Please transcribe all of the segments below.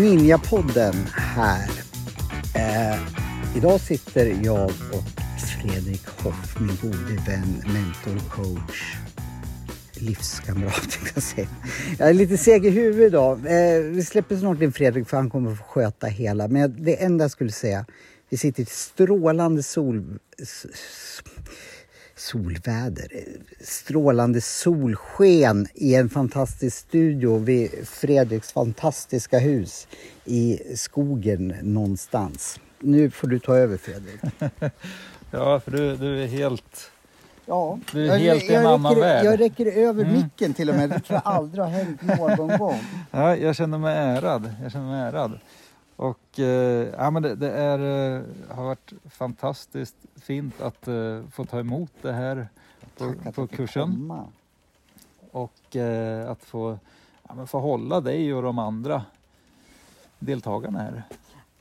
Ninjapodden här. Eh, idag sitter jag och Fredrik Hoff, min gode vän, mentor, coach, livskamrat. Jag, säga. jag är lite seg i huvudet idag. Eh, vi släpper snart in Fredrik för han kommer få sköta hela. Men det enda jag skulle säga, vi sitter i ett strålande sol solväder, strålande solsken i en fantastisk studio vid Fredriks fantastiska hus i skogen någonstans. Nu får du ta över Fredrik. Ja, för du, du är helt... Ja, Du är jag, helt i en jag, annan räcker, värld. jag räcker över Mm. micken till och med. Det tror jag aldrig har hänt någon gång. Ja, jag känner mig ärad. Jag känner mig ärad. Och eh, ja, men det, det är, eh, har varit fantastiskt fint att eh, få ta emot det här på, på kursen. komma. Och eh, att få, ja, men få hålla dig och de andra deltagarna här.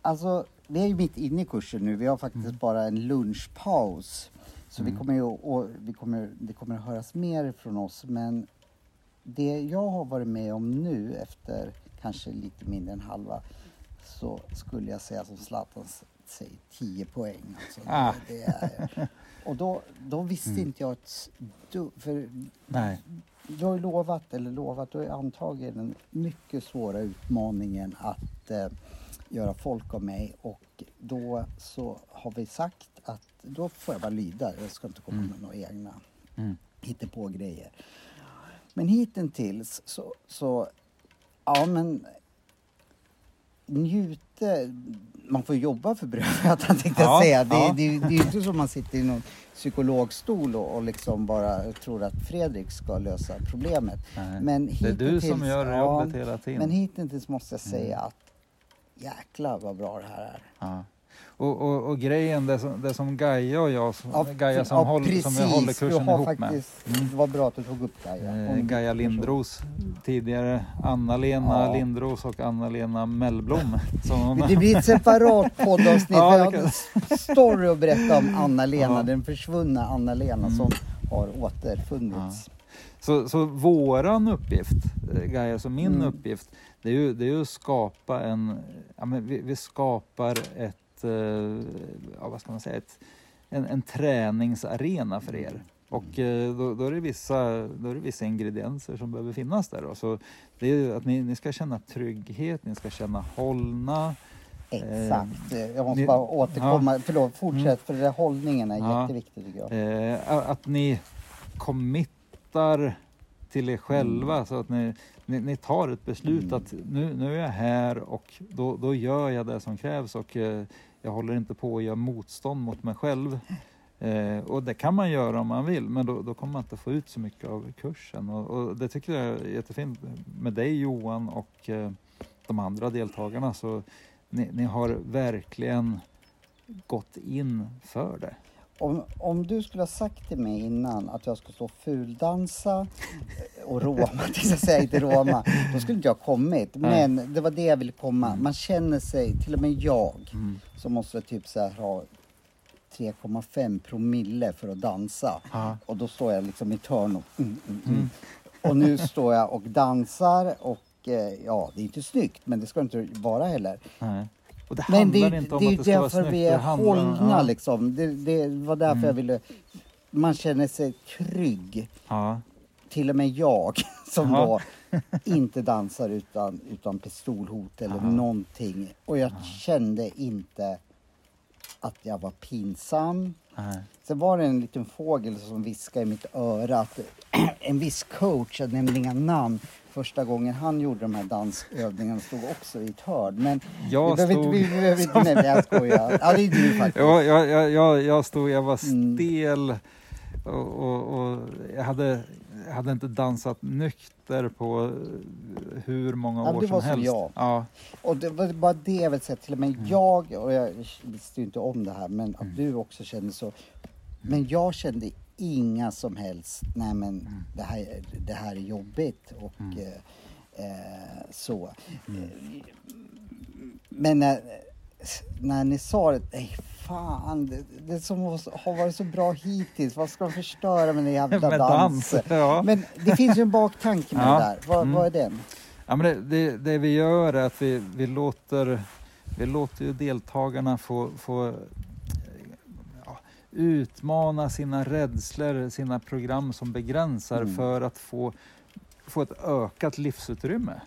Alltså, vi är ju mitt inne i kursen nu. Vi har faktiskt Mm. bara en lunchpaus. Så vi Mm. kommer ju, och vi kommer, det kommer att höras mer från oss. Men det jag har varit med om nu efter kanske lite mindre än halva så skulle jag säga som Zlatan säger 10 poäng. Alltså, Ah. det, det är, och då, då visste Mm. inte jag ett du, för Nej. du har ju lovat, eller lovat, du har ju antagit den mycket svåra utmaningen att eh, göra folk av mig och då så har vi sagt att då får jag bara lyda, jag ska inte komma Mm. med några egna Mm. på grejer. Men hittills så, så, ja men njute, man får jobba för brödet tänkte jag Ja, säga. Det, ja. det, det är ju inte som man sitter i någon psykologstol och, och liksom bara tror att Fredrik ska lösa problemet. Nej. Men det är du som gör ja, jobbet hela tiden. Men hittills måste jag säga Mm. att jäklar vad bra det här är. Ja. Och, och, och grejen, det som, det som Gaia och jag, som, Gaia som, ja, håller, som jag håller kursen ihop med. faktiskt, Mm. Det var bra att du tog upp Gaia. Eh, Gaia Lindros, tidigare Anna-Lena Ja. Lindros och Anna-Lena Mellblom. Som, Det blir ett separat poddavsnitt. Ja, jag har en story att berätta om Anna-Lena, Ja. den försvunna Anna-Lena Mm. som har återfunnits. så, så våran uppgift, eh, Gaia, så min Mm. uppgift, det är ju, det är ju att skapa en, ja, men vi, vi skapar ett, ja, vad ska man säga, ett, en, en träningsarena för er. Och eh, då, då, är det vissa, då är det vissa ingredienser som behöver finnas där. Då. Så det är att ni, ni ska känna trygghet, ni ska känna hållna. Exakt. Jag måste ni- bara återkomma. Förlåt, fortsätt. Mm. För där hållningen är Ja. jätteviktig tycker jag. Eh, att ni committar till er själva så att ni, ni, ni tar ett beslut Mm. att nu, nu är jag här och då, då gör jag det som krävs och eh, jag håller inte på att göra motstånd mot mig själv. Eh, och det kan man göra om man vill men då, då kommer man inte få ut så mycket av kursen och, och det tycker jag är jättefint med dig Johan och eh, de andra deltagarna så ni, ni har verkligen gått in för det. Om, om du skulle ha sagt till mig innan att jag skulle stå och fuldansa och råma, tills jag säger inte råma, då skulle inte jag ha kommit. Men det var det jag ville komma. Mm. Man känner sig, till och med jag, Mm. som måste typ så här ha 3,5 promille för att dansa. Ja. Och då står jag liksom i törn och mm, mm, mm. Mm. Och nu står jag och dansar och eh, ja, det är inte snyggt men det ska inte vara heller. Nej. Och det Men det, handlar är- inte om det är att det ska vara därför snyggt. vi det är handlar om- hållna ja. liksom. Det, det var därför Mm. jag ville... Man känner sig trygg. Ja. Till och med jag som Ja. då inte dansar utan, utan pistolhot eller Ja. någonting. Och jag Ja. kände inte att jag var pinsam. Nej. Sen var det en liten fågel som viskade i mitt öra att en viss coach, jag nämnde inga namn, första gången han gjorde de här dansövningarna stod också i ett hörn. Men Jag vi stod... vi behöver inte nämna, jag skojar. Ja, det är du faktiskt. Ja, jag, jag, jag, jag stod, jag var Mm. stel och, och, och jag, hade, jag hade inte dansat nykter på hur många Ja, år som var som helst. jag. Ja, Och det var bara det jag vill säga, till med Mm. jag, och jag visste ju inte om det här, men att Mm. du också kände så. Men jag kände inga som helst, nej men Mm. det, här, det här är jobbigt och Mm. eh, eh, så. Mm. Eh, Men när, när ni sa det, nej fan, det, det som har varit så bra hittills, vad ska de förstöra med den jävla med dansen? dans. Ja. Men det finns ju en baktanke med Ja. det där, vad, Mm. vad är den? Ja, men det, det, det vi gör är att vi, vi låter, vi låter ju deltagarna få, få utmana sina rädslor, sina program som begränsar Mm. för att få, få ett ökat livsutrymme.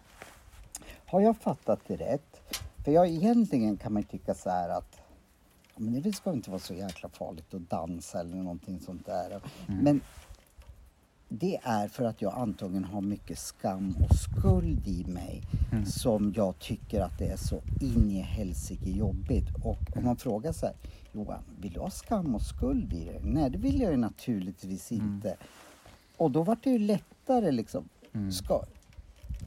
Har jag fattat det rätt? För jag egentligen kan man tycka så här att men det ska inte vara så jäkla farligt att dansa eller någonting sånt där. Men det är för att jag antagligen har mycket skam och skuld i mig Mm. som jag tycker att det är så in i helsike jobbigt. Och om man frågar så här, Johan, vill du ha skam och skuld i dig? Nej, det vill jag ju naturligtvis Mm. inte. Och då var det ju lättare liksom. Mm. Ska,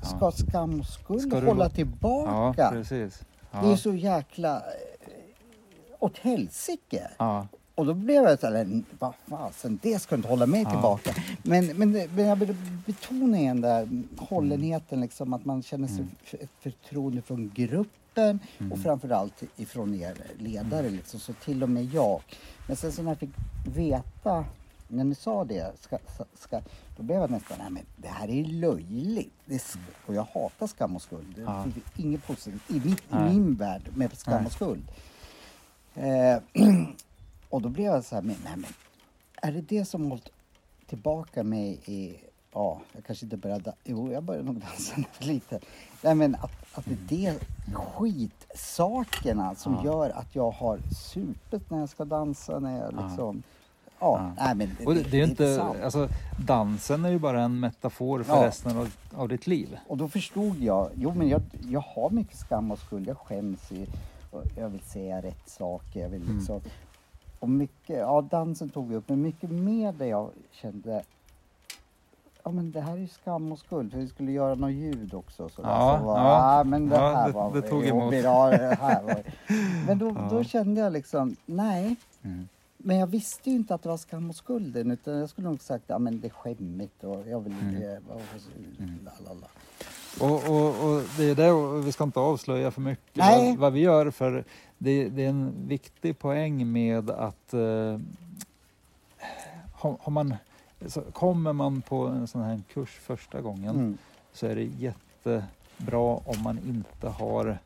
Ja. ska skam och skuld Ska hålla låta- Ja, tillbaka? precis. Det är Ja, så jäkla eh, åt helsike. ja, Och då blev jag så här, vad fasen, det ska inte hålla mig Ja. tillbaka. Men, men, men jag vill betona igen där hållenheten, liksom, att man känner sig Mm. ett förtroende från gruppen Mm. och framförallt ifrån er ledare. Liksom, så till och med jag. Men sen så när jag fick veta, när ni sa det, ska, ska, då blev jag nästan, nej men det här är löjligt. Det är, sk- och jag hatar skam och skuld. Det Ja. finns inget positivt i, mitt, i min värld med skam Nej. och skuld. Eh, och då blev jag så här, nej, men är det det som hållit tillbaka mig i, ja, jag kanske inte började, jo jag började nog dansa lite. Nej men att, att det är det skitsakerna som Ja. gör att jag har supit när jag ska dansa, när jag Ja. liksom, ja, Ja. nej men det, Och det, det är ju inte, sant. alltså, dansen är ju bara en metafor för Ja. resten av, av ditt liv. Och då förstod jag, jo men jag, jag har mycket skam och skuld, jag skäms i, jag vill säga rätt saker, jag vill Mm. liksom, och mycket, ja dansen tog vi upp, men mycket mer där jag kände, ja men det här är ju skam och skuld, för vi skulle göra något ljud också. Så Ja, så var, ja. ah, men det Ja, här det- var det tog emot. det här var, Men då, Ja. då kände jag liksom, nej, Mm. men jag visste ju inte att det var skam och skulden utan jag skulle nog sagt, ja men det är skämmigt och jag vill Mm. och la, la. Och, och, och det är det, och vi ska inte avslöja för mycket vad, vad vi gör för det, det är en viktig poäng med att eh, har, har man, så kommer man på en sån här kurs första gången Mm. så är det jättebra om man inte har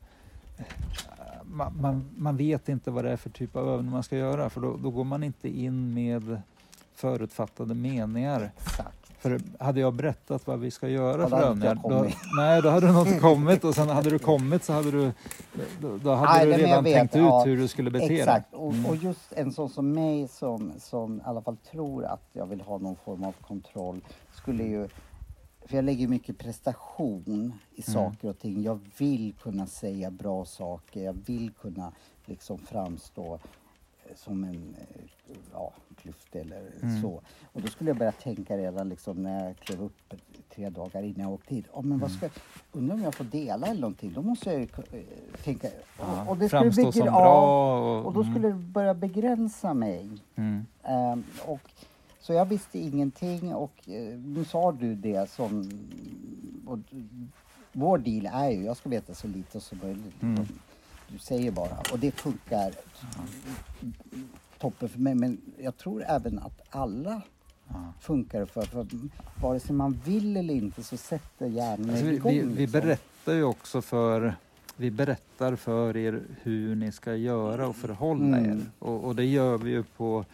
man, man, man vet inte vad det är för typ av övning man ska göra för då, då går man inte in med förutfattade meningar. Exakt. För hade jag berättat vad vi ska göra för hade jag övningar, då, nej, då hade du inte kommit och sen hade du kommit så hade du, då, då hade Nej, du redan vet, tänkt ut ja, hur du skulle bete dig. Exakt, och, Mm. och just en sån som mig som, som i alla fall tror att jag vill ha någon form av kontroll skulle ju för jag lägger mycket prestation i Mm. saker och ting. Jag vill kunna säga bra saker. Jag vill kunna liksom framstå som en eh, ja, klyfta eller Mm. så. Och då skulle jag börja tänka redan liksom när jag klev upp tre dagar innan jag åkte hit. Oh, men Mm. vad ska, undrar om jag får dela eller någonting. Då måste jag ju eh, tänka. Ja, och det skulle framstå begr- som bra. Och, och då skulle det börja begränsa mig. mm, Ehm, och, så jag visste ingenting och eh, nu sa du det som... Och, vår deal är ju, jag ska veta så lite som möjligt. Mm. Du säger bara. Och det funkar toppen för mig. Men jag tror även att alla ja. funkar för. för vare sig man vill eller inte så sätter hjärnan Alltså, vi, igång. vi, vi liksom. berättar ju också för vi berättar för er hur ni ska göra och förhålla Mm. er. Och, och det gör vi ju på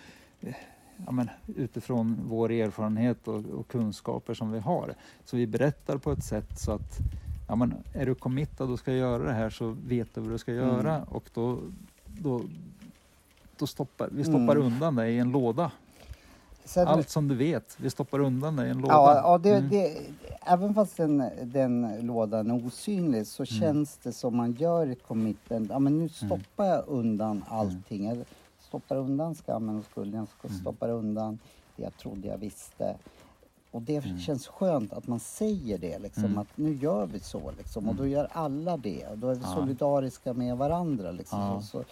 ja, men, utifrån vår erfarenhet och, och kunskaper som vi har. Så vi berättar på ett sätt så att ja, men, är du committad och ska göra det här så vet du vad du ska Mm. göra och då, då, då stoppar vi stoppar Mm. undan dig i en låda. Sen- Allt som du vet, vi stoppar undan dig i en låda. Ja, ja det, Mm. det, även fast den, den lådan är osynlig så Mm. känns det som man gör ett commitment. Ja, men nu stoppar jag undan allting. Jag stoppar undan skammen och skulden. Jag Mm. stoppar undan det jag trodde jag visste. Och det Mm. känns skönt att man säger det, liksom, Mm. att nu gör vi så. Liksom, och då gör alla det. Och då är vi Ja. solidariska med varandra. Liksom, Ja. så, så,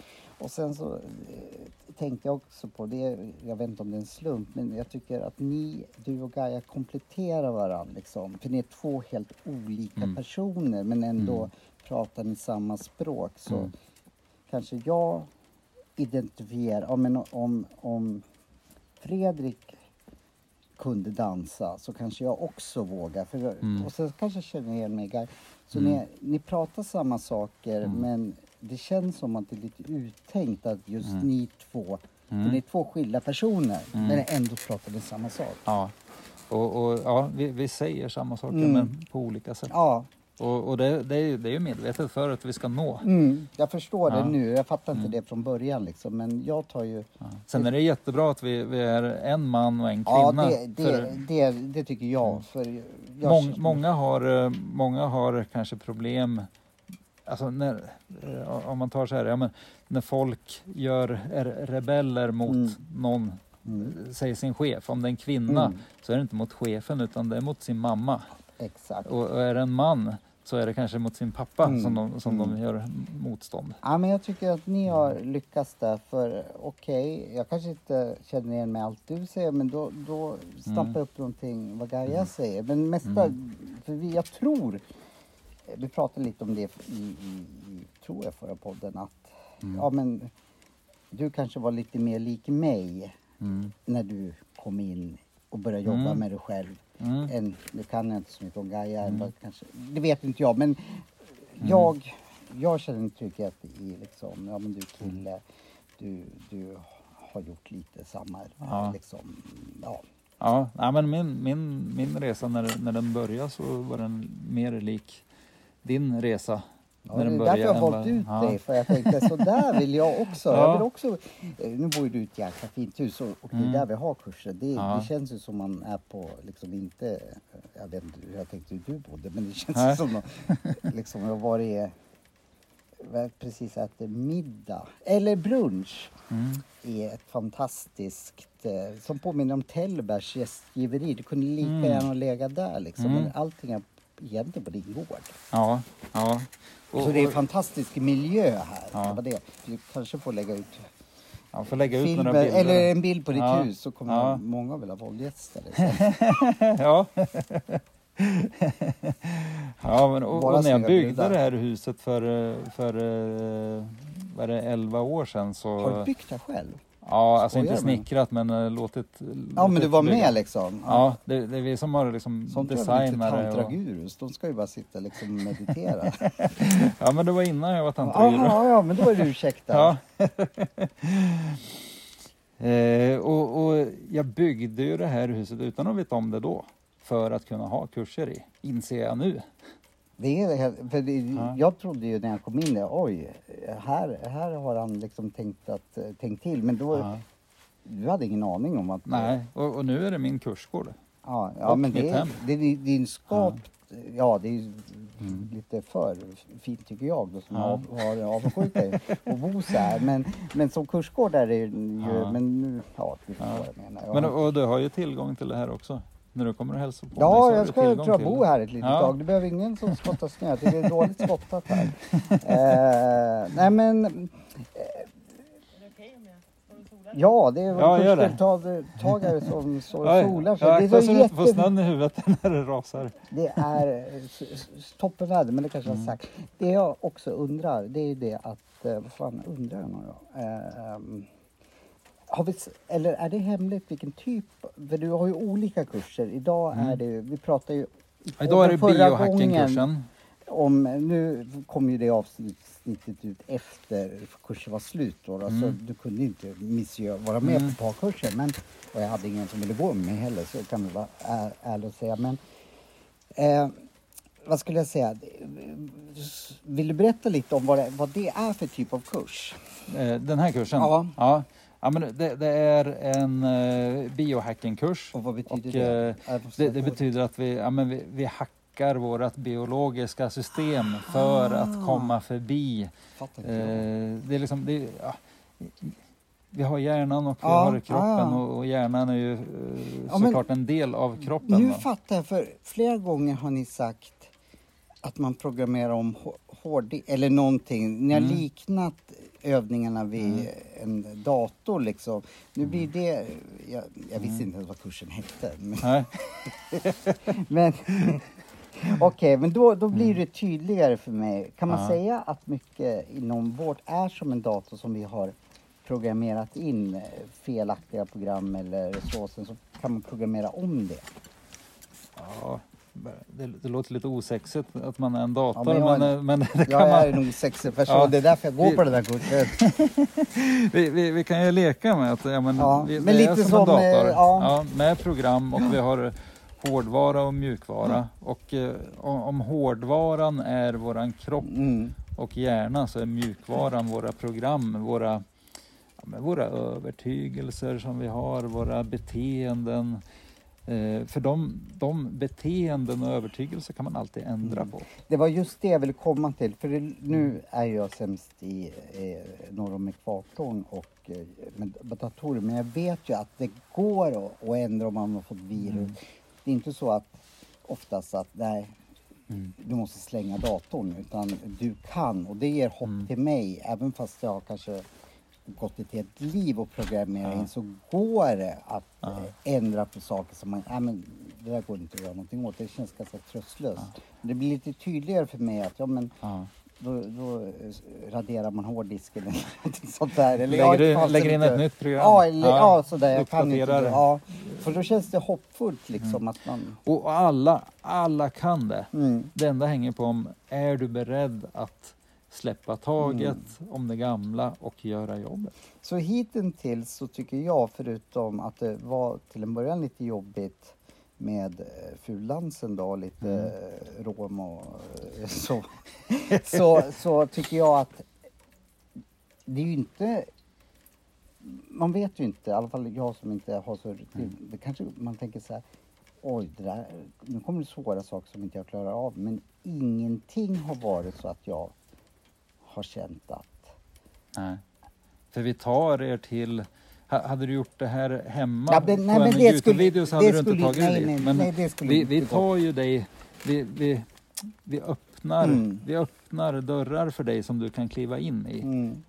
och sen så eh, tänkte jag också på det, jag vet inte om det är en slump, men jag tycker att ni, du och Gaia kompletterar varandra. Liksom. För ni är två helt olika Mm. personer men ändå Mm. pratar ni samma språk. Så Mm. kanske jag identifierar, ja, men om, om Fredrik kunde dansa så kanske jag också vågar. För, Mm. Och sen kanske jag känner igen mig. Guy. Så Mm. ni, ni pratar samma saker Mm. men det känns som att det är lite uttänkt att just Mm. ni två, för Mm. ni är två skilda personer Mm. men ändå pratar ni samma sak. Ja. Och, och, ja, vi, vi säger samma saker men på olika sätt. Ja, Och, och det, det, är ju, det är ju medvetet för att vi ska nå. mm, jag förstår Ja. det nu. Jag fattar inte Mm. det från början liksom. Men jag tar ju... Ja. Sen är det jättebra att vi, vi är en man och en Ja, kvinna. det, det, för det, det tycker jag. Mm. För jag mång, många, har, eh, många har kanske problem Alltså när, eh, om man tar så här, ja, men när folk gör, är rebeller mot Mm. någon, Mm, säg sin chef, om det är en kvinna Mm. så är det inte mot chefen utan det är mot sin mamma. Exakt. Och, och är det en man så är det kanske mot sin pappa Mm. som, de, som Mm. de gör motstånd. Ja, men jag tycker att ni har lyckats där. För okej, jag kanske inte känner igen mig allt du säger men då, då snappar Mm. upp någonting vad Gaia säger. Men mesta, Mm. för vi, jag tror, vi pratade lite om det i, i, i tror jag förra podden att Mm. ja men du kanske var lite mer lik mig Mm. när du kom in och började jobba Mm. med dig själv. Mm. En, nu kan jag inte så mycket om Gaia, Mm. kanske, det vet inte jag men jag, jag känner en trygghet i liksom, ja men du kille, du, du har gjort lite samma, Ja. liksom, ja. Ja, nej, men min, min, min resa när, när den började så var den mer lik din resa. Ja, när det är därför jag har valt ut ja. dig, för jag tänkte så där vill jag också. Ja. Jag vill också eh, nu bor ju du i ett jäkla fint hus och, och det Mm. är där vi har kurser. Det, Ja. det känns ju som man är på, liksom inte, eh, jag vet inte hur jag tänkte hur du bodde, men det känns Nej. som att liksom, jag varit, eh, precis ätit middag, eller brunch Mm. i ett fantastiskt, eh, som påminner om Tällbergs gästgiveri. Det kunde lika Mm. gärna lägga där liksom. Mm. Allting är egentligen på din gård. Ja, ja. Och, så det är och- fantastisk miljö här. Ja. Det var det. Du kanske får lägga ut ja, får lägga ut filmer, några bilder. eller en bild på ditt Ja. hus så kommer Ja. många vilja våldgästa dig. ja. ja, men och, och när jag byggde det här huset för, för eh, vad är det, 11 år sedan så... Har du byggt det själv? Ja, alltså inte snickrat men eh, låtit... Ja, låtit men du var bygga. med liksom? Ja, det, det är vi som har liksom Sånt designare. Och, tantragurus? De ska ju bara sitta liksom och meditera. ja, men det var innan jag var tantraguru. Jaha, ja, men då är du ursäktad. Ja. eh, och, och jag byggde ju det här huset utan att veta om det då. För att kunna ha kurser i, inser jag nu. Det är, för det, Ja. Jag trodde ju när jag kom in där, oj, här, här har han liksom tänkt, att, tänkt till. Men då, Ja. du hade ingen aning om att... Nej, och, och nu är det min kursgård. Ja, ja Och men det, hem. det, det, det är en skapt, ja det är Mm. lite för fint tycker jag då som Ja. av, har avundsjuka att bo så här. Men, men som kursgård är det ju, Ja. men nu, ja du förstår Ja. vad jag menar. Ja, Men, och du har ju tillgång till det här också. När du kommer och hälsar på mig ja har jag du ska tror jag bo här ett litet Ja. tag. Du behöver ingen som skottar snö. Det är dåligt skottat här. eh, nej men, solar? ja det är Ja, kursdeltagare som står och solar sig. ja, det är så så du inte får jätte... snön i huvudet när det rasar. Det är eh, toppenväder, men det kanske jag Mm. har sagt. Det jag också undrar, det är ju det att, eh, vad fan undrar jag nu då? Eh, ehm, vi, eller är det hemligt vilken typ? För du har ju olika kurser. Idag Mm. är det vi pratar ju Idag är det biohackingkursen. om, nu kom ju det avsnittet ut efter kursen var slut då, då så Mm. du kunde inte missgöra, vara med Mm. på parkursen. Men, och jag hade ingen som ville gå med mig heller så kan vi vara är, ärlig och säga. Men eh, vad skulle jag säga? Vill du berätta lite om vad det, vad det är för typ av kurs? Eh, Den här kursen? Ja. ja. Ja, men det, det är en eh, biohackingkurs. Och vad betyder Och, det? måste Det, det betyder att vi, ja, men vi, vi hackar vårt biologiska system för Ah. att komma förbi. Eh, det är liksom, det, ja, vi har hjärnan och vi Ja, har kroppen ja. och, och hjärnan är ju Ja, såklart en del av kroppen. Nu då. fattar jag, för flera gånger har ni sagt att man programmerar om hård eller någonting. Ni har Mm. liknat övningarna vid Mm. en dator liksom. Nu blir det, jag, jag visste inte ens vad kursen hette. Men, Nej. men okej, men då, då blir det tydligare för mig. Kan man Mm. Ja. säga att mycket inom vårt är som en dator som vi har programmerat in eh, felaktiga program eller så, sen så kan man programmera om det. Ja, det, det låter lite osexigt att man är en dator, Ja, men jag men, eh, men, det kan Jag man, är en osexig person, Ja. det är därför jag går Vi- på den där kursen. vi, vi, vi kan ju leka med att ja, men, Ja, vi, men det lite är som, som, en dator. eh, ja. med program och vi har hårdvara och mjukvara. Och eh, om hårdvaran är våran kropp Mm. och hjärna så är mjukvaran våra program, våra, våra övertygelser som vi har, våra beteenden. Eh, för de, de beteenden och övertygelser kan man alltid ändra Mm. på. Det var just det jag ville komma till, för det, nu är jag sämst i eh, norr om ekvatorn och eh, med datorer, men jag vet ju att det går att, att ändra om man har fått virus. Mm. Det är inte så att oftast att nej, Mm. du måste slänga datorn, utan du kan och det ger hopp Mm. till mig, även fast jag kanske gått ett helt liv och programmerat Ja. in så går det att Ja. eh, ändra på saker som man, nej men det där går inte att göra någonting åt, det känns ganska tröstlöst. Det blir lite tydligare för mig att ja men Ja. då, då eh, raderar man hårddisken eller någonting sånt där. Eller, Lägger, ja, du, lägger in ett nytt program? Ja, eller, ja. sådär. Jag kan inte. Ja, för då känns det hoppfullt liksom Mm. att man... Och alla, alla kan det. Mm. Det enda hänger på om är du beredd att släppa taget Mm. om det gamla och göra jobbet. Så hittills så tycker jag, förutom att det var till en början lite jobbigt med eh, fuldansen då, lite Mm. rom och eh, så, så, så tycker jag att det är ju inte man vet ju inte, i alla fall jag som inte har så Mm. det kanske man tänker så här, oj, där, nu kommer det svåra saker som inte jag klarar av, men ingenting har varit så att jag har känt att Nej. För vi tar er till... ha- Hade du gjort det här hemma Ja, men- nej, på men en det skulle- Youtube-video så hade du inte tagit nej, dit. nej, Men nej, det skulle vi, vi tar ju dig... Vi, vi, vi, öppnar, Mm. vi öppnar dörrar för dig som du kan kliva in i. mm.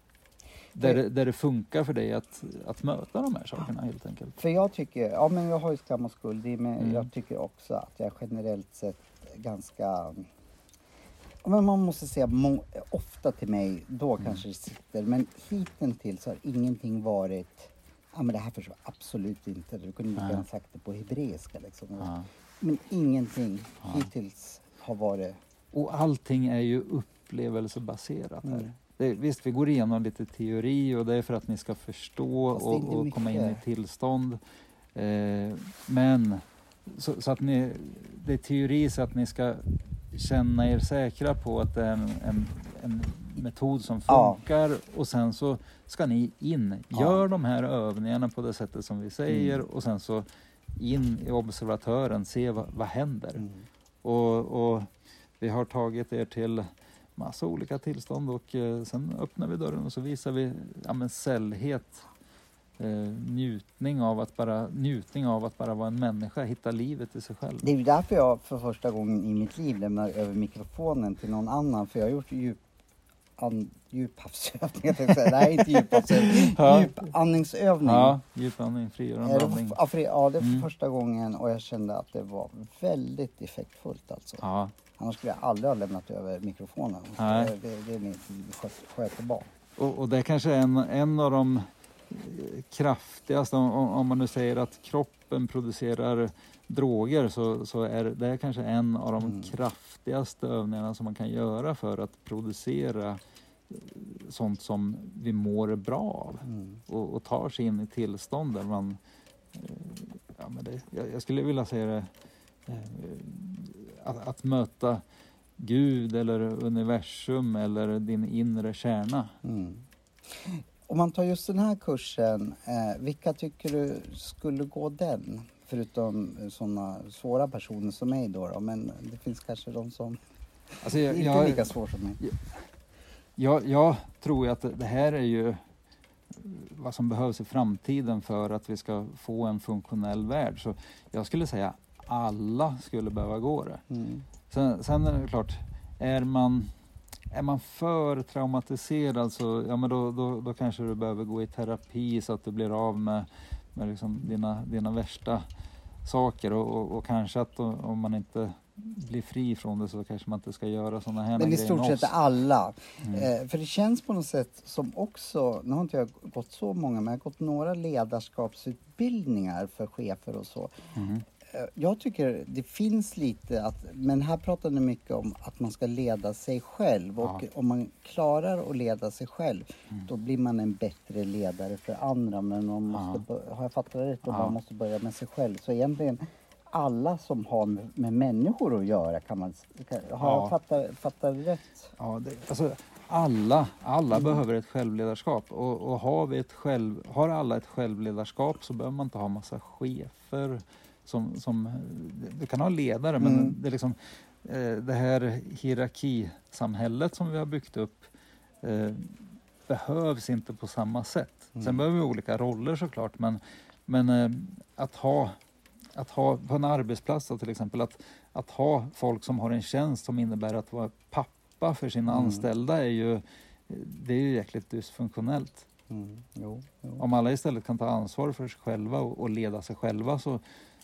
Där, det- där det funkar för dig att, att möta de här sakerna helt enkelt. För jag tycker, ja men jag har ju skam och skuld i men Mm. jag tycker också att jag generellt sett ganska men man måste säga ofta till mig, då kanske det sitter, men hittills har ingenting varit Ja men det här förstår jag absolut inte. Du kunde Nej. gärna sagt det på hebreiska liksom. Ja. Men ingenting Ja. hittills har varit... Och allting är ju upplevelsebaserat här. Mm. Det, visst, vi går igenom lite teori och det är för att ni ska förstå och, inte och komma in i tillstånd. Eh, men så, så att ni, det är teori så att ni ska känna er säkra på att det är en, en, en metod som Ja. funkar och sen så ska ni in, Ja. gör de här övningarna på det sättet som vi säger Mm. och sen så in i observatören, se vad, vad händer. Mm. Och, och vi har tagit er till massa olika tillstånd och eh, sen öppnar vi dörren och så visar vi ja, men sällhet, njutning, av att bara, njutning av att bara vara en människa, hitta livet i sig själv. Det är ju därför jag för första gången i mitt liv lämnar över mikrofonen till någon annan. För jag har gjort djup, an, djuphavsövning. jag tänkte säga. Nej, inte djuphavsövning. Ja. Djupandningsövning. Ja, djupandning, frigörande Är andning. ja, för, ja, det är för Mm. första gången och jag kände att det var väldigt effektfullt alltså. Ja, Annars skulle jag aldrig ha lämnat över mikrofonen. Nej. Det, det, det är mitt sköt- skötebarn. och, och det är kanske en, en av de kraftigaste, om, om om man nu säger att kroppen producerar droger så, så är det kanske en av de Mm. kraftigaste övningarna som man kan göra för att producera eh, sånt som vi mår bra av Mm. och, och tar sig in i tillstånd där man eh, ja, men det, jag, jag skulle vilja säga det eh, att, att möta Gud eller universum eller din inre kärna. Mm. Om man tar just den här kursen, eh, vilka tycker du skulle gå den? Förutom sådana svåra personer som mig då, då men det finns kanske de som Alltså är jag, inte jag, lika svår som mig. jag, jag tror ju att det det här är ju vad som behövs i framtiden för att vi ska få en funktionell värld. Så jag skulle säga alla skulle behöva gå det. Mm. Sen, sen är det klart, är man, är man för traumatiserad så ja, men då, då, då kanske du behöver gå i terapi så att du blir av med, med liksom dina, dina värsta saker och, och, och kanske att o- om man inte bli fri från det så kanske man inte ska göra sådana här Men i grejer stort sett alla. Mm. Eh, för det känns på något sätt som också, nu har inte jag gått så många, men jag har gått några ledarskapsutbildningar för chefer och så. Mm. Jag tycker det finns lite att, men här pratar ni mycket om att man ska leda sig själv och Ja. Mm. om man klarar att leda sig själv då blir man en bättre ledare för andra. Men man måste, bör- har jag fattat det rätt, då Ja. man måste börja med sig själv. Så egentligen alla som har med, med människor att göra kan man, kan, har Ja. jag fattat, fattat det rätt? Ja, det, alltså, alla alla behöver ett självledarskap och, och har, vi ett själv, har alla ett självledarskap så behöver man inte ha massa chefer. Som, som, du kan ha ledare men Mm. det, är liksom, eh, det här hierarkisamhället som vi har byggt upp eh, behövs inte på samma sätt. Sen Mm. behöver vi olika roller såklart men, men eh, att ha att ha på en arbetsplats då, till exempel att, att ha folk som har en tjänst som innebär att vara pappa för sina Mm. anställda är ju det är ju jäkligt dysfunktionellt. Mm. Jo, jo. Om alla istället kan ta ansvar för sig själva och, och leda sig själva så,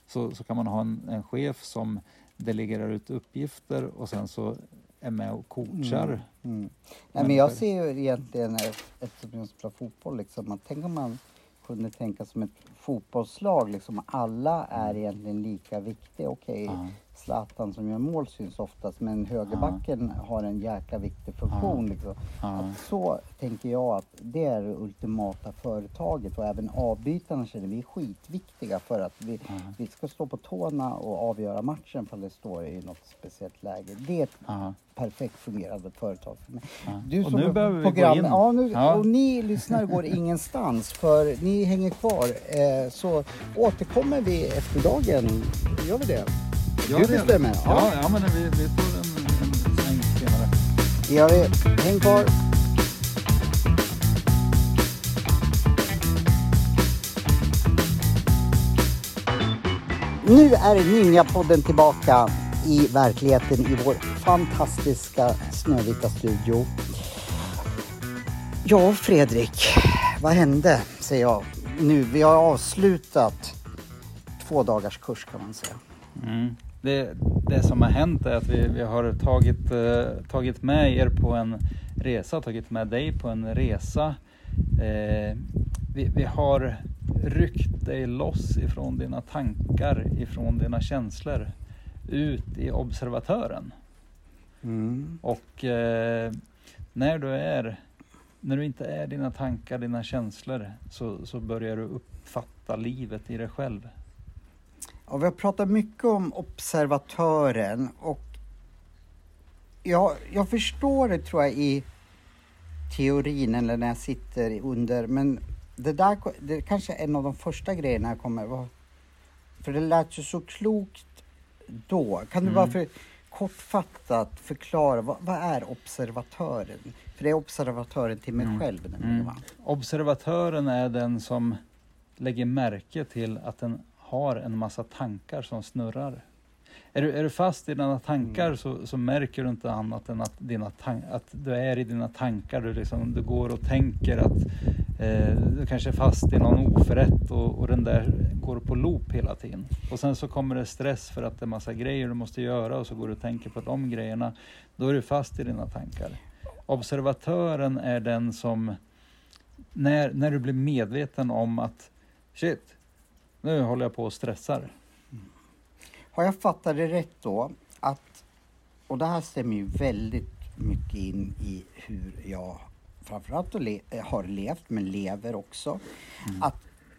så, så kan man ha en, en chef som delegerar ut uppgifter och sen så är med och coachar. Mm. Mm. Nej, men jag ser ju egentligen, eftersom jag spelar fotboll, liksom, att tänk om man kunde tänka som ett fotbollslag, liksom, alla är egentligen lika viktiga. Okej, Ja. Zlatan som gör mål syns oftast, men högerbacken har en jäkla viktig funktion. Liksom. Ja. Så tänker jag att det är det ultimata företaget och även avbytarna känner vi är skitviktiga för att vi, Ja. vi ska stå på tårna och avgöra matchen för det står i något speciellt läge. Det är ett Ja. perfekt fungerande företag för mig. Ja. Du och nu behöver vi gå in. Ja, nu, Ja. Och ni lyssnare går ingenstans för ni hänger kvar. Eh, så återkommer vi efter dagen. Gör vi det? Ja, du bestämmer. Ja, ja men vi, vi tar en, en sväng senare. Det gör vi. Häng kvar. Nu är Ninjapodden tillbaka i verkligheten i vår fantastiska snövita studio. Ja, Fredrik, vad hände? Säger jag. Nu, vi har avslutat två dagars kurs kan man säga. Mm. Det, det som har hänt är att vi, vi har tagit, eh, tagit med er på en resa, tagit med dig på en resa. Eh, vi, vi har ryckt dig loss ifrån dina tankar, ifrån dina känslor, ut i observatören. Mm. Och eh, när du är när du inte är dina tankar, dina känslor så, så börjar du uppfatta livet i dig själv. Ja, vi har pratat mycket om observatören och jag, jag förstår det tror jag i teorin eller när jag sitter under men det där det kanske är en av de första grejerna jag kommer för det lät ju så klokt då. Kan du Mm. bara för kortfattat förklara vad, vad är observatören? För det är observatören till mig Mm. själv nämligen Mm. va? Observatören är den som lägger märke till att den har en massa tankar som snurrar. Är du, är du fast i dina tankar Mm. så, så märker du inte annat än att, dina att du är i dina tankar. Du, liksom, du går och tänker att eh, du kanske är fast i någon oförrätt och, och den där går på loop hela tiden. Och sen så kommer det stress för att det är massa grejer du måste göra och så går du och tänker på de grejerna. Då är du fast i dina tankar. Observatören är den som när, när du blir medveten om att shit, nu håller jag på och stressar. Har jag fattat det rätt då att, och det här stämmer ju väldigt mycket in i hur jag framförallt har eh, har levt, men lever också. Att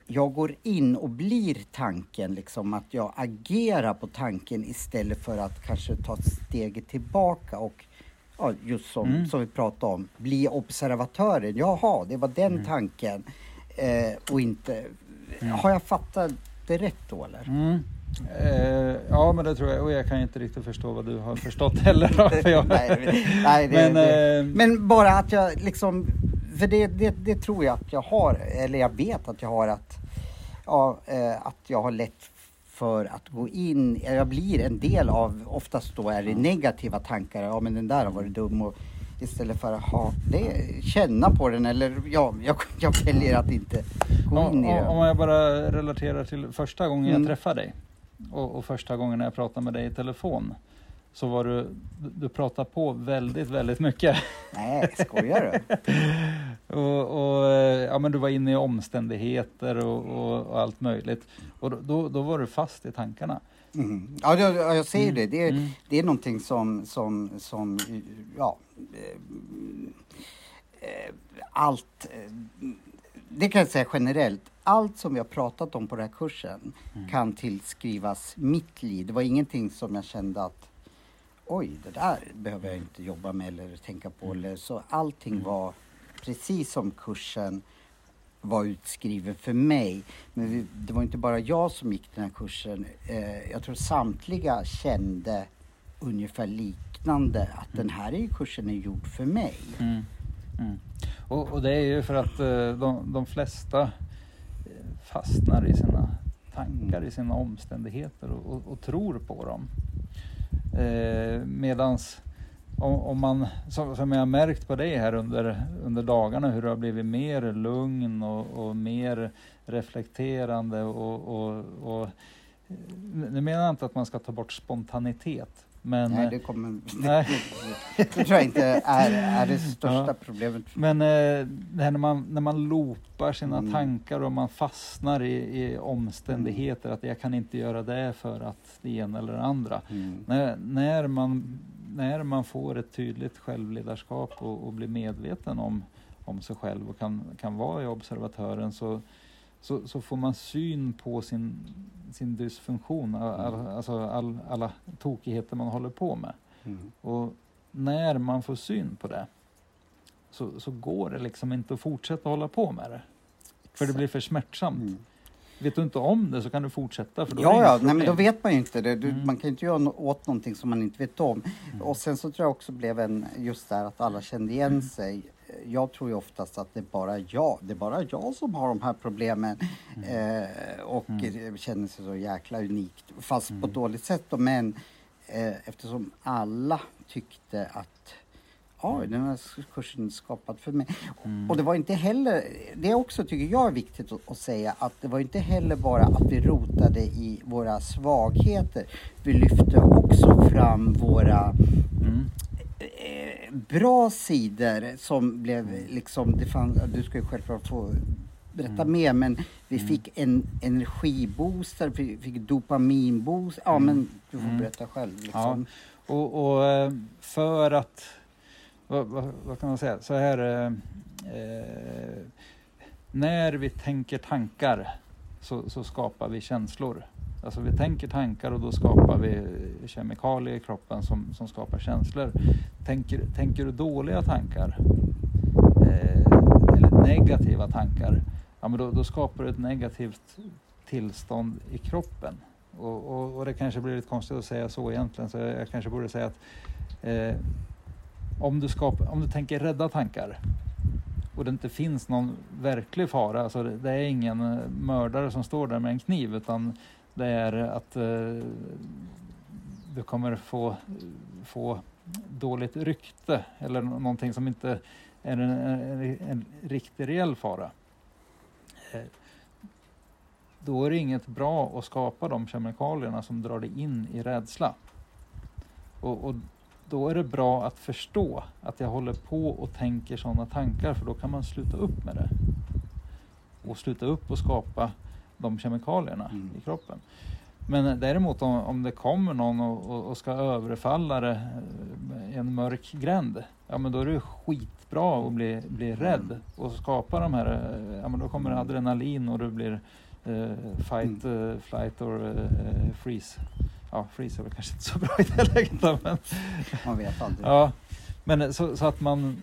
jag går in och blir tanken, liksom att jag agerar på tanken istället för att kanske ta steget tillbaka och ja, just som, Mm. som vi pratade om, bli observatören. Jaha, det var den tanken eh, och inte... Har jag fattat det rätt då eller? Mm. Eh, ja, men det tror jag. Och jag kan inte riktigt förstå vad du har förstått heller. För jag, nej, men- nej, det, men, det, eh, men bara att jag liksom, för det, det, det tror jag att jag har, eller jag vet att jag har att, ja, eh, att jag har lätt för att gå in, jag blir en del av, oftast då är det negativa tankar, ja men den där har varit dum och istället för att ha det, känna på den eller ja, jag, jag väljer att inte gå om, in i det. om jag bara relaterar till första gången Mm. jag träffade dig och, och första gången jag pratade med dig i telefon. så var du, du pratade på väldigt, väldigt mycket. Nej, skojar du? och, och, ja, men du var inne i omständigheter och, och, och allt möjligt. Och då, då var du fast i tankarna. Mm. Ja, jag, jag säger Mm. det. Det är, Mm. det är någonting som, som, som ja, eh, eh, allt, eh, det kan jag säga generellt, allt som vi har pratat om på den här kursen Mm. kan tillskrivas mitt liv. Det var ingenting som jag kände att oj, det där behöver jag inte jobba med eller tänka på. Eller, så allting Mm. var precis som kursen var utskriven för mig. Men vi, det var inte bara jag som gick den här kursen. Eh, jag tror samtliga kände ungefär liknande att den här är, kursen är gjord för mig. Mm. Mm. Och, och det är ju för att eh, de, de flesta eh, fastnar i sina tankar, i sina omständigheter och, och, och tror på dem. Eh, medans om, om man, som, som jag har märkt på dig här under, under dagarna, hur du har blivit mer lugn och, och mer reflekterande och, och, och eh, nu menar jag inte att man ska ta bort spontanitet, men Nej, det, kommer, nej. det tror jag inte är, är det största Ja. problemet. Men eh, det här när man, när man loopar sina Mm. tankar och man fastnar i, i omständigheter, att jag kan inte göra det för att det ena eller det andra. Mm. När, när, man, när man får ett tydligt självledarskap och, och blir medveten om, om sig själv och kan, kan vara i observatören så, så, så får man syn på sin, sin dysfunktion, all, all, alltså all, alla tokigheter man håller på med. Mm. Och när man får syn på det så, så går det liksom inte att fortsätta hålla på med det. För det blir för smärtsamt. Mm. Vet du inte om det så kan du fortsätta. För då Ja, ja, nej, men då vet man ju inte det. Du, Mm. Man kan inte göra nå- åt någonting som man inte vet om. Mm. Och sen så tror jag också blev en, just där att alla kände igen Mm. sig. Jag tror ju oftast att det är bara jag, det är bara jag som har de här problemen. Eh, och Mm. känner sig så jäkla unikt. Fast på Mm. ett dåligt sätt då, men eh, eftersom alla tyckte att Oj, den här kursen är skapad för mig. Mm. Och det var inte heller, det också tycker jag är viktigt att, att säga, att det var inte heller bara att vi rotade i våra svagheter. Vi lyfte också fram våra Mm. eh, bra sidor som blev liksom, det fann, du ska ju självklart få berätta Mm. mer, men vi Mm. fick en energibooster, vi fick dopaminboost. Ja, Mm. men du får Mm. berätta själv. Liksom. Och, och eh, för att, vad, vad, vad kan man säga, så här, eh, eh, när vi tänker tankar så, så skapar vi känslor. Alltså vi tänker tankar och då skapar vi kemikalier i kroppen som, som skapar känslor. Tänker, tänker du dåliga tankar eh, eller negativa tankar, ja, men då, då skapar du ett negativt tillstånd i kroppen. Och, och, och det kanske blir lite konstigt att säga så egentligen, så jag, jag kanske borde säga att eh, om, du skapar, om du tänker rädda tankar och det inte finns någon verklig fara, alltså det, är ingen eh, mördare som står där med en kniv utan det är att eh, du kommer få, få dåligt rykte eller någonting som inte är en, en, en riktig reell fara. Eh, då är det inget bra att skapa de kemikalierna som drar dig in i rädsla. Och, och då är det bra att förstå att jag håller på och tänker sådana tankar för då kan man sluta upp med det. Och sluta upp och skapa de kemikalierna Mm. i kroppen. Men däremot om, om det kommer någon och, och, ska överfalla det eh, i en mörk gränd, ja men då är det skitbra att bli, bli rädd och skapa de här, eh, ja men då kommer adrenalin och du blir eh, fight, eh, flight or eh, freeze. Ja, freeze är väl kanske inte så bra i det läget då, men Man vet aldrig. Ja, men så, så att man...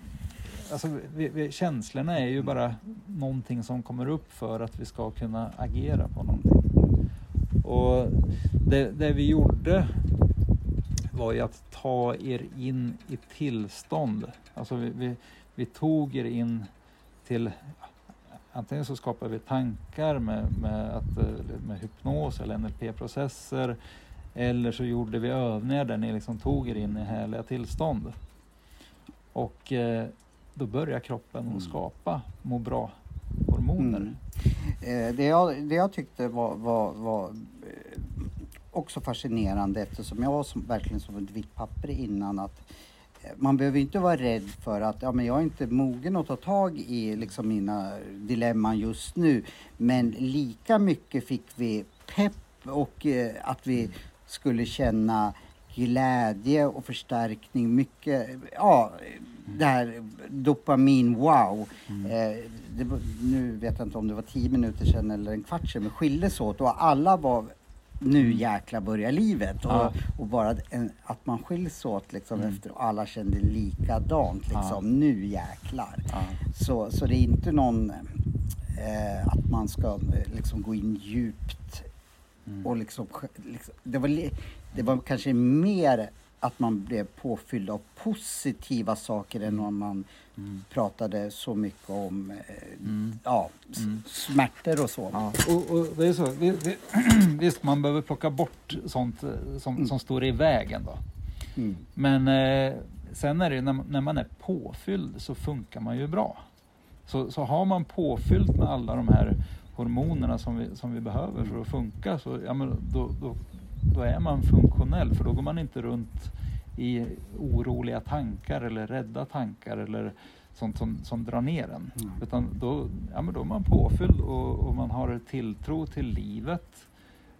Alltså, vi, vi, känslorna är ju bara någonting som kommer upp för att vi ska kunna agera på någonting. Och det, det vi gjorde var ju att ta er in i tillstånd. Alltså vi, vi, vi tog er in till Antingen så skapar vi tankar med, med, att, eh, med hypnos eller NLP-processer eller så gjorde vi övningar där ni liksom tog er in i härliga tillstånd. Och eh, då börjar kroppen Mm. att skapa må bra-hormoner. Mm. Eh, det, jag, det jag tyckte var, var, var eh, också fascinerande eftersom jag var som, verkligen som ett vitt papper innan att eh, man behöver inte vara rädd för att ja, men jag är inte mogen att ta tag i liksom, mina dilemman just nu. Men lika mycket fick vi pepp och eh, att vi skulle känna glädje och förstärkning. Mycket, ja, det här dopamin wow. Eh, det, nu vet jag inte om det var tio minuter sedan eller en kvart sedan, men skildes åt och alla var nu jäkla börjar livet. Och, Ja. och bara en, att man skiljs åt liksom efter och alla kände likadant liksom. Nu jäklar. Ja. Så, så det är inte någon eh, att man ska eh, liksom gå in djupt Mm. och liksom, liksom det, var, det var kanske mer att man blev påfylld av positiva saker än om man Mm. pratade så mycket om Mm. ja, Mm. smärtor och så. Ja, och, och det är så. Vi, vi, visst, man behöver plocka bort sånt eh, som, som står i vägen då. Mm. Men eh, sen är det när, när man är påfylld så funkar man ju bra. Så, så har man påfyllt med alla de här hormonerna som vi, som vi behöver för att funka så ja, men då, då, då är man funktionell för då går man inte runt i oroliga tankar eller rädda tankar eller sånt som, som drar ner en. Mm. Utan då, ja, men då är man påfylld och, och man har tilltro till livet.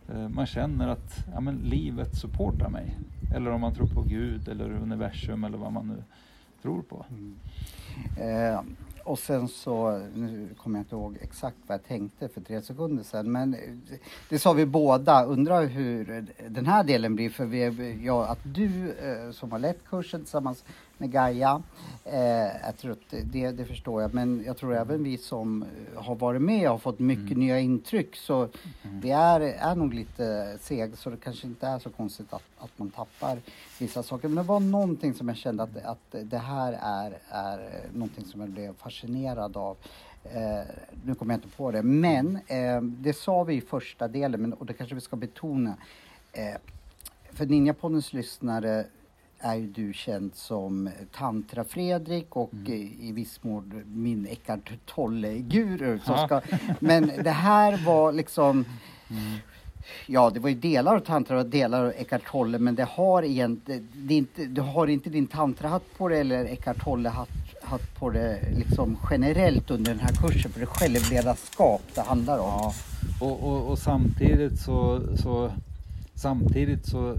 Eh, Man känner att ja, men livet supportar mig. Eller om man tror på Gud eller universum eller vad man nu tror på. Eh, och sen så, nu kommer jag inte ihåg exakt vad jag tänkte för tre sekunder sedan, men det, sa vi båda, undrar hur den här delen blir, för vi, ja, att du eh, som har lett kursen tillsammans med Gaia, eh, jag tror att det, det förstår jag, men jag tror även vi som eh, har varit med har fått mycket nya intryck, så vi är, är nog lite seg, så det kanske inte är så konstigt att, att man tappar vissa saker. Men det var någonting som jag kände att, att det här är, är någonting som jag blev fascinerad av. Eh, nu kommer jag inte på det, men eh, det sa vi i första delen, men, och det kanske vi ska betona. Eh, för Ninjapoddens lyssnare är ju du känd som Tantra-Fredrik och Mm. i viss mån min Eckart Tolle-guru. Men det här var liksom Ja, det var ju delar av tantra och delar av Eckart Tolle men det har egentligen, det är inte, du har inte din tantrahatt på dig eller Eckart Tolle-hatt hatt på dig liksom generellt under den här kursen för det är självledarskap det handlar om. Ja, och, och, och samtidigt så, så samtidigt så,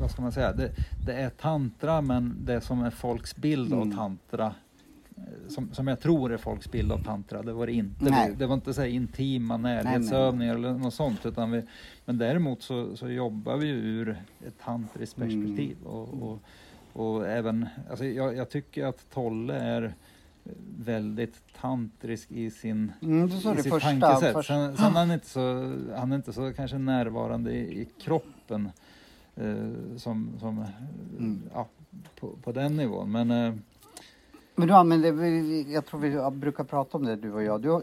vad ska man säga, det, det är tantra men det som är folks bild av Mm. tantra eh, som, som jag tror är folks bild av tantra, det var det inte. Nej. Det, var inte så intima närhetsövningar eller något sånt. Utan vi, men däremot så, så jobbar vi ju ur ett tantriskt Mm. perspektiv. Och, och, och även, alltså jag, jag tycker att Tolle är väldigt tantrisk i sin Mm, i sitt första. tankesätt. först- Sen, sen han är inte så, han är inte så kanske närvarande i, i kroppen eh, som, som eh, Mm. ja, på, på den nivån. Men eh, Men du använder, jag tror vi brukar prata om det du och jag. Du,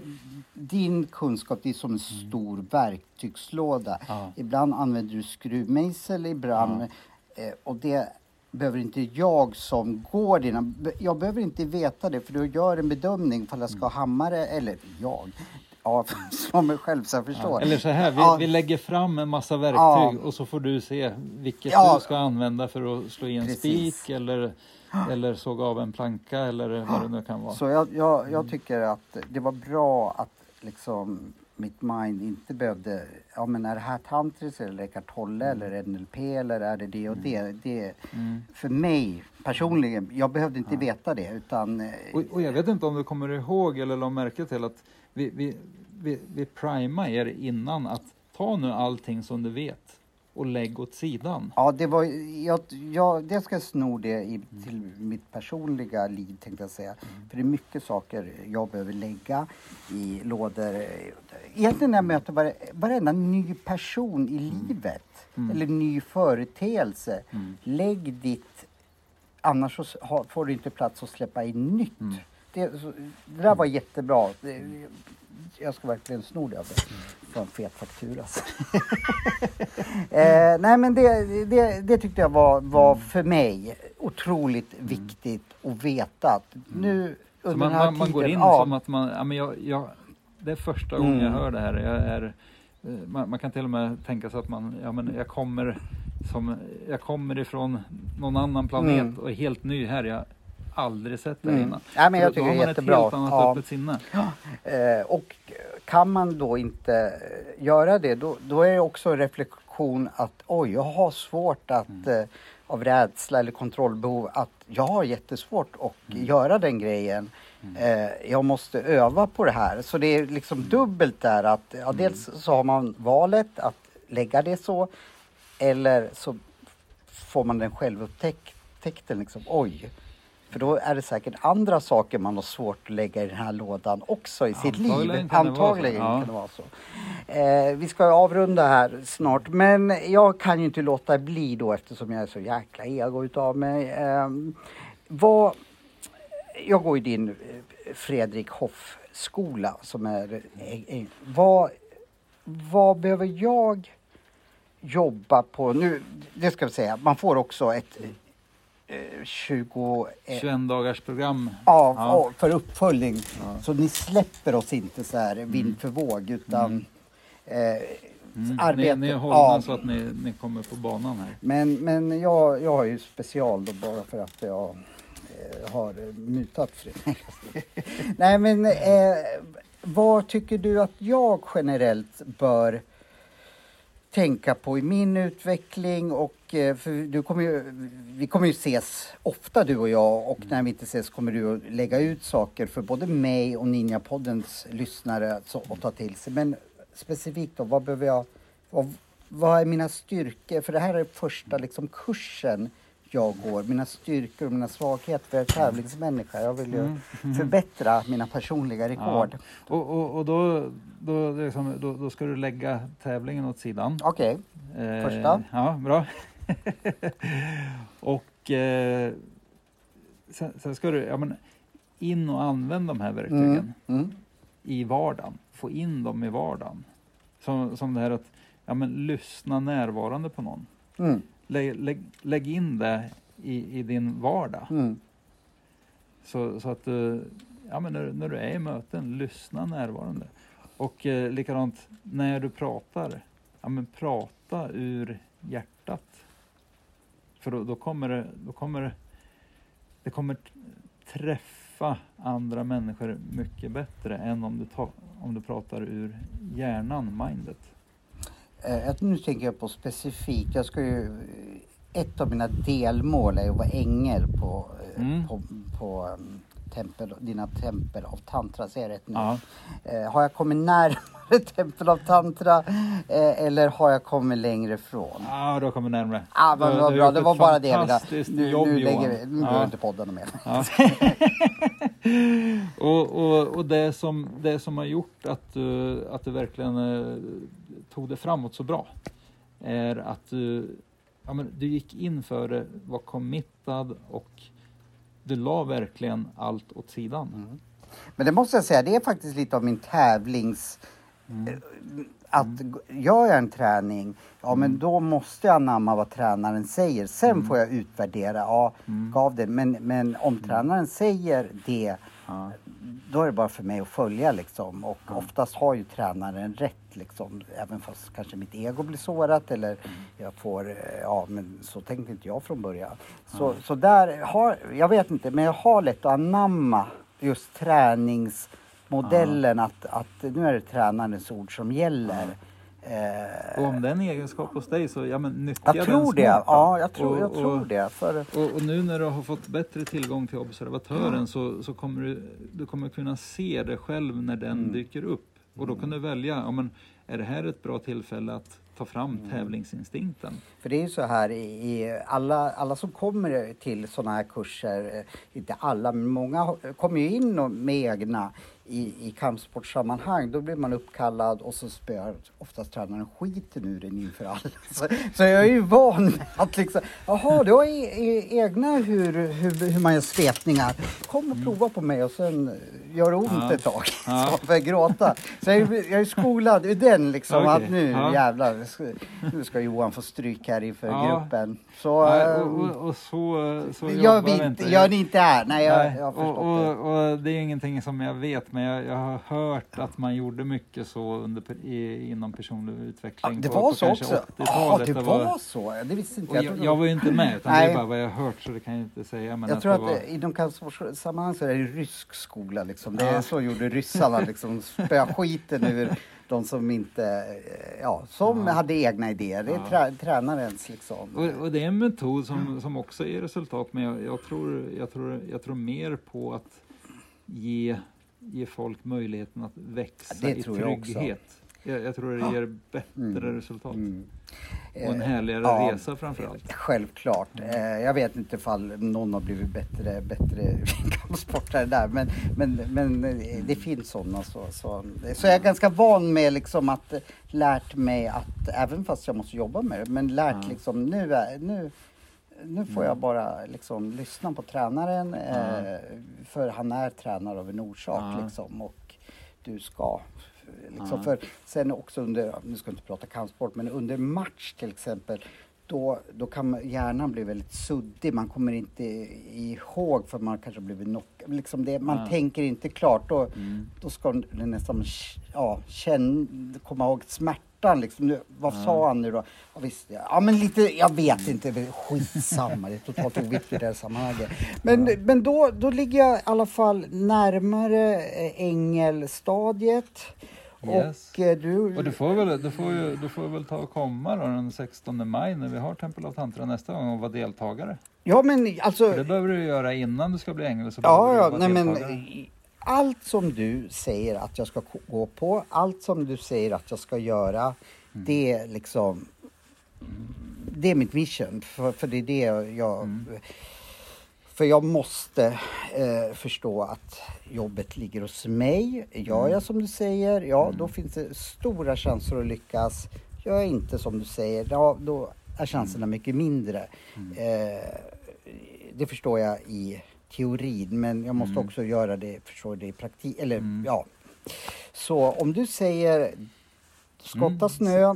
din kunskap det är som en stor verktygslåda. ja, Ibland använder du skruvmejsel, ibland... Eh, och det behöver inte jag som går dina... Jag behöver inte veta det för du gör en bedömning ifall jag ska ha hammare eller jag. Ja, som mig själv så jag ja. förstår. Eller så här, vi, Ja. vi lägger fram en massa verktyg Ja. och så får du se vilket Ja. du ska använda för att slå i en Precis. spik eller, eller såga av en planka eller vad det nu kan vara. Så jag, jag, jag tycker att det var bra att liksom mitt mind inte behövde, ja men är det här tantris eller Eckart Tolle eller NLP eller är det det och det? det Mm. för mig personligen, jag behövde inte veta det utan eh, Och, och jag vet inte om du kommer ihåg eller la märke till att vi, vi, vi, vi primar er innan att ta nu allting som du vet och lägg åt sidan. Ja, det var, jag, jag, det ska jag sno det i, till mitt personliga liv tänkte jag säga. För det är mycket saker jag behöver lägga i lådor. Egentligen när jag möter vare, varenda ny person i livet Mm. eller ny företeelse. Mm. Lägg ditt, annars så får du inte plats att släppa in nytt. Mm. Det, så, det där var jättebra. Jag ska verkligen sno det av dig. Få en fet faktura. alltså. eh, nej men det, det, det tyckte jag var, var för mig otroligt viktigt att veta att nu Så under man, den här man, man tiden. går in ja, som att man, ja, men jag, jag, det är första gången jag Mm. hör det här. Jag är eh, man, man kan till och med tänka sig att man, ja men jag kommer som, jag kommer ifrån någon annan planet Mm. och är helt ny här. Jag aldrig sett det Mm. innan. Ja, men jag För då tycker har det är man jättebra. ett helt annat Ja. öppet sinne. Eh, och kan man då inte eh, göra det, då, då är det också en reflektion att oj, jag har svårt att Mm. eh, av rädsla eller kontrollbehov att jag har jättesvårt att Mm. göra den grejen. Eh, jag måste öva på det här. Så det är liksom dubbelt där att ja, Mm. dels så har man valet att lägga det så eller så får man den självupptäckten liksom, oj. För då är det säkert andra saker man har svårt att lägga i den här lådan också i sitt liv. Antagligen kan det vara så, Antagligen ja. kan det vara så. Eh, vi ska avrunda här snart men jag kan ju inte låta bli då eftersom jag är så jäkla ego utav mig. Eh, vad, jag går i din eh, Fredrik Hoff skola som är... vad, vad behöver jag jobba på nu? Det ska vi säga, man får också ett 20... eh, 21 dagars program. Ja, Ja. för uppföljning. Ja. Så ni släpper oss inte så här vind för våg utan eh, Mm. arbete. Ni, ni är hållna ja. så att ni, ni kommer på banan här. Men, men jag, jag har ju special då bara för att jag eh, har eh, mutat Fredrik. Nej men eh, vad tycker du att jag generellt bör tänka på i min utveckling och eh, för du kommer ju, vi kommer ju ses ofta du och jag och när vi inte ses kommer du att lägga ut saker för både mig och Ninjapoddens lyssnare att ta till sig. Men specifikt då, vad behöver jag, vad, vad är mina styrkor? För det här är första liksom kursen jag går, mina styrkor och mina svagheter. För jag är tävlingsmänniska, jag vill ju förbättra mina personliga rekord. Och, och, och då, då, det är som, då, då ska du lägga tävlingen åt sidan. Okej, Eh, Första. Ja, bra. och eh, sen, sen ska du ja, men in och använda de här verktygen mm, mm, i vardagen. Få in dem i vardagen. Som, som det här att ja, men lyssna närvarande på någon. mm, Lägg, lägg, lägg in det i, i din vardag. mm. Så, så att du, ja, men när, när du är i möten, lyssna närvarande. Och eh, likadant när du pratar, ja, men prata ur hjärtat. För då, då kommer det, då kommer det, det kommer träffa andra människor mycket bättre än om du, ta, om du pratar ur hjärnan, mindet. Eh, jag- nu tänker jag på specifikt, jag ska ju, ett av mina delmål är att vara ängel på, eh, Mm. på, på um, tempel, dina tempel av tantra, säger jag rätt nu? Ja. Eh, har jag kommit närmare tempel av tantra eh, eller har jag kommit längre ifrån? Ja, du har kommit närmare. Ah, vad du vad bra, det var bara det jag ville. Nu, jobb, nu, lägger vi, nu Ja. behöver inte podda något mer. Ja. och och, och det, som, det som har gjort att att du verkligen eh, tog det framåt så bra är att du, ja, men du gick in för det, var committad och du la verkligen allt åt sidan. Mm. Men det måste jag säga, det är faktiskt lite av min tävlings... Mm. Att g- gör jag en träning, ja men då måste jag anamma vad tränaren säger. Sen får jag utvärdera, ja, Mm. gav det. Men, men om tränaren säger det, Ja. Då är det bara för mig att följa liksom. Och oftast har ju tränaren rätt liksom. Även fast kanske mitt ego blir sårat eller jag får, eh, ja men så tänkte inte jag från början. Så, så där har, jag vet inte, men jag har lätt att anamma just träningsmodellen att, att nu är det tränarens ord som gäller. Eh, om det är en egenskap hos dig så ja, men nyttja jag den tror det, smart då. ja jag tror, jag Och- tror och- det. För, Och, och nu när du har fått bättre tillgång till observatören så, så kommer du, du kommer kunna se det själv när den Mm. dyker upp. Och då kan du välja, ja, men, är det här ett bra tillfälle att ta fram Mm. tävlingsinstinkten? För det är ju så här i, i alla, alla som kommer till sådana här kurser, eh, inte alla men många kommer ju in med egna i, i kampsportsammanhang. Då blir man uppkallad och så spöar oftast tränaren skiten ur en inför alla. Så, så jag är ju van med att liksom, jaha du har e, e, egna hur, hur, hur man gör svepningar. Kom och prova på mig och sen gör det ont Ja. ett tag. Ja. Så får jag gråta. Så jag är, jag är skolad i den liksom Okej. att nu Ja. jävlar, nu ska Johan få stryk här inför Ja. gruppen. Så Nej, äh, och, och, och så, så jobbar vi inte, gör ni inte här. Nej, jag, Nej, jag har förstått och, det. och, och det är ingenting som jag vet men jag, jag har hört att man gjorde mycket så under, i, inom personlig utveckling. Ja, det på- var på så också? Ja, 80-talet. det Det var så? Det visste inte och jag, jag var ju inte med, utan det är bara vad jag har hört så det kan jag inte säga. Men Jag tror det att var, inom kampsportssammanhang så är det rysk skola. Liksom. Det är så gjorde ryssarna. Liksom, spöa skiten ur de som inte, eh, ja, som Ja. hade egna idéer. Det är trä, tränarens liksom. och, och det är en metod som, som också ger resultat, men jag, jag, tror, jag, tror, jag tror mer på att ge, ge folk möjligheten att växa Ja, i trygghet. Jag, jag tror det ger bättre resultat. Mm. Och en Eh, härligare ja. resa framförallt. Självklart. Eh, jag vet inte ifall någon har blivit bättre, bättre kampsportare där. Men, men, men eh, det finns sådana. Så, så, så jag är ganska van med liksom att eh, lärt mig att, även fast jag måste jobba med det, men lärt Ja. liksom nu, nu, nu får jag bara liksom lyssna på tränaren. Eh, för han är tränare av en orsak liksom. Och du ska Liksom för sen också under, nu ska jag inte prata kampsport, men under match till exempel då, då kan hjärnan bli väldigt suddig. Man kommer inte ihåg för man kanske blivit knockad. Liksom det, man Ja. tänker inte klart. Då, Mm. då ska det nästan ja, känna, komma ihåg smärtan. Liksom. Vad Ja. sa han nu då? Ja, visst, ja. men lite, jag vet inte. Skitsamma, det är totalt oviktigt i det här sammanhanget. Men, men då, då ligger jag i alla fall närmare eh, ängelstadiet. Yes. Och eh, du... Och du får, väl, du, får ju, du får väl ta och komma då den 16 maj när vi har Tempel av Tantra nästa gång och vara deltagare. Ja men alltså... För det behöver du göra innan du ska bli ängel. Så Ja, ja, nej men deltagare. i- allt som du säger att jag ska gå på, allt som du säger att jag ska göra, Mm. det är liksom det är mitt vision, för, för det är det jag... Mm. För jag måste eh, förstå att jobbet ligger hos mig. Gör Mm. jag som du säger, ja då finns det stora chanser att lyckas. Gör jag inte som du säger, ja då är chanserna mycket mindre. Mm. Eh, det förstår jag i teorin, men jag måste Mm. också göra det, förstå det i praktik. Eller Mm. ja. Så om du säger skotta Mm. snö, då,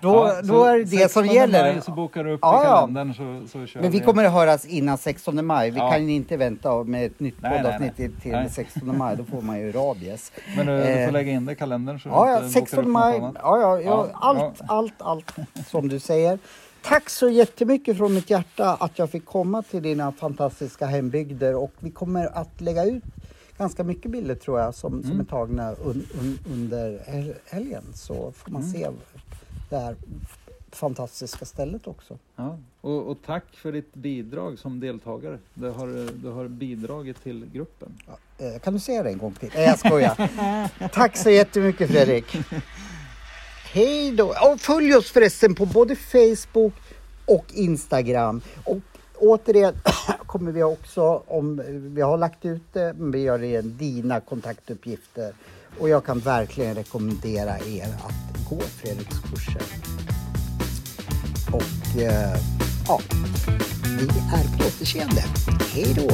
då, Ja, då är det det som 16 gäller. Maj så bokar du upp Ja, i kalendern så, så kör Men vi kommer att höras innan 16 maj. Vi Ja. kan ju inte vänta med ett nytt poddavsnitt till, Nej. 16 maj. Då får man ju rabies. Men du, du Eh, får lägga in det i kalendern så Ja, ja, inte bokar upp 16 något maj. Ja, ja, ja, allt, ja. allt, allt som du säger. Tack så jättemycket från mitt hjärta att jag fick komma till dina fantastiska hembygder och vi kommer att lägga ut ganska mycket bilder tror jag som, som Mm. är tagna un, un, under hel- helgen så får man Mm. se det här fantastiska stället också. Ja. Och, och tack för ditt bidrag som deltagare. Du har, du har bidragit till gruppen. Eh, Kan du säga det en gång till? Nej, jag skojar. Tack så jättemycket Fredrik. Hej då. Och följ oss förresten på både Facebook och Instagram. Och återigen kommer vi också, om vi har lagt ut det, men vi gör igen dina kontaktuppgifter. Och jag kan verkligen rekommendera er att gå Fredriks kurser. Och eh, ja, vi är på återseende. Hej då!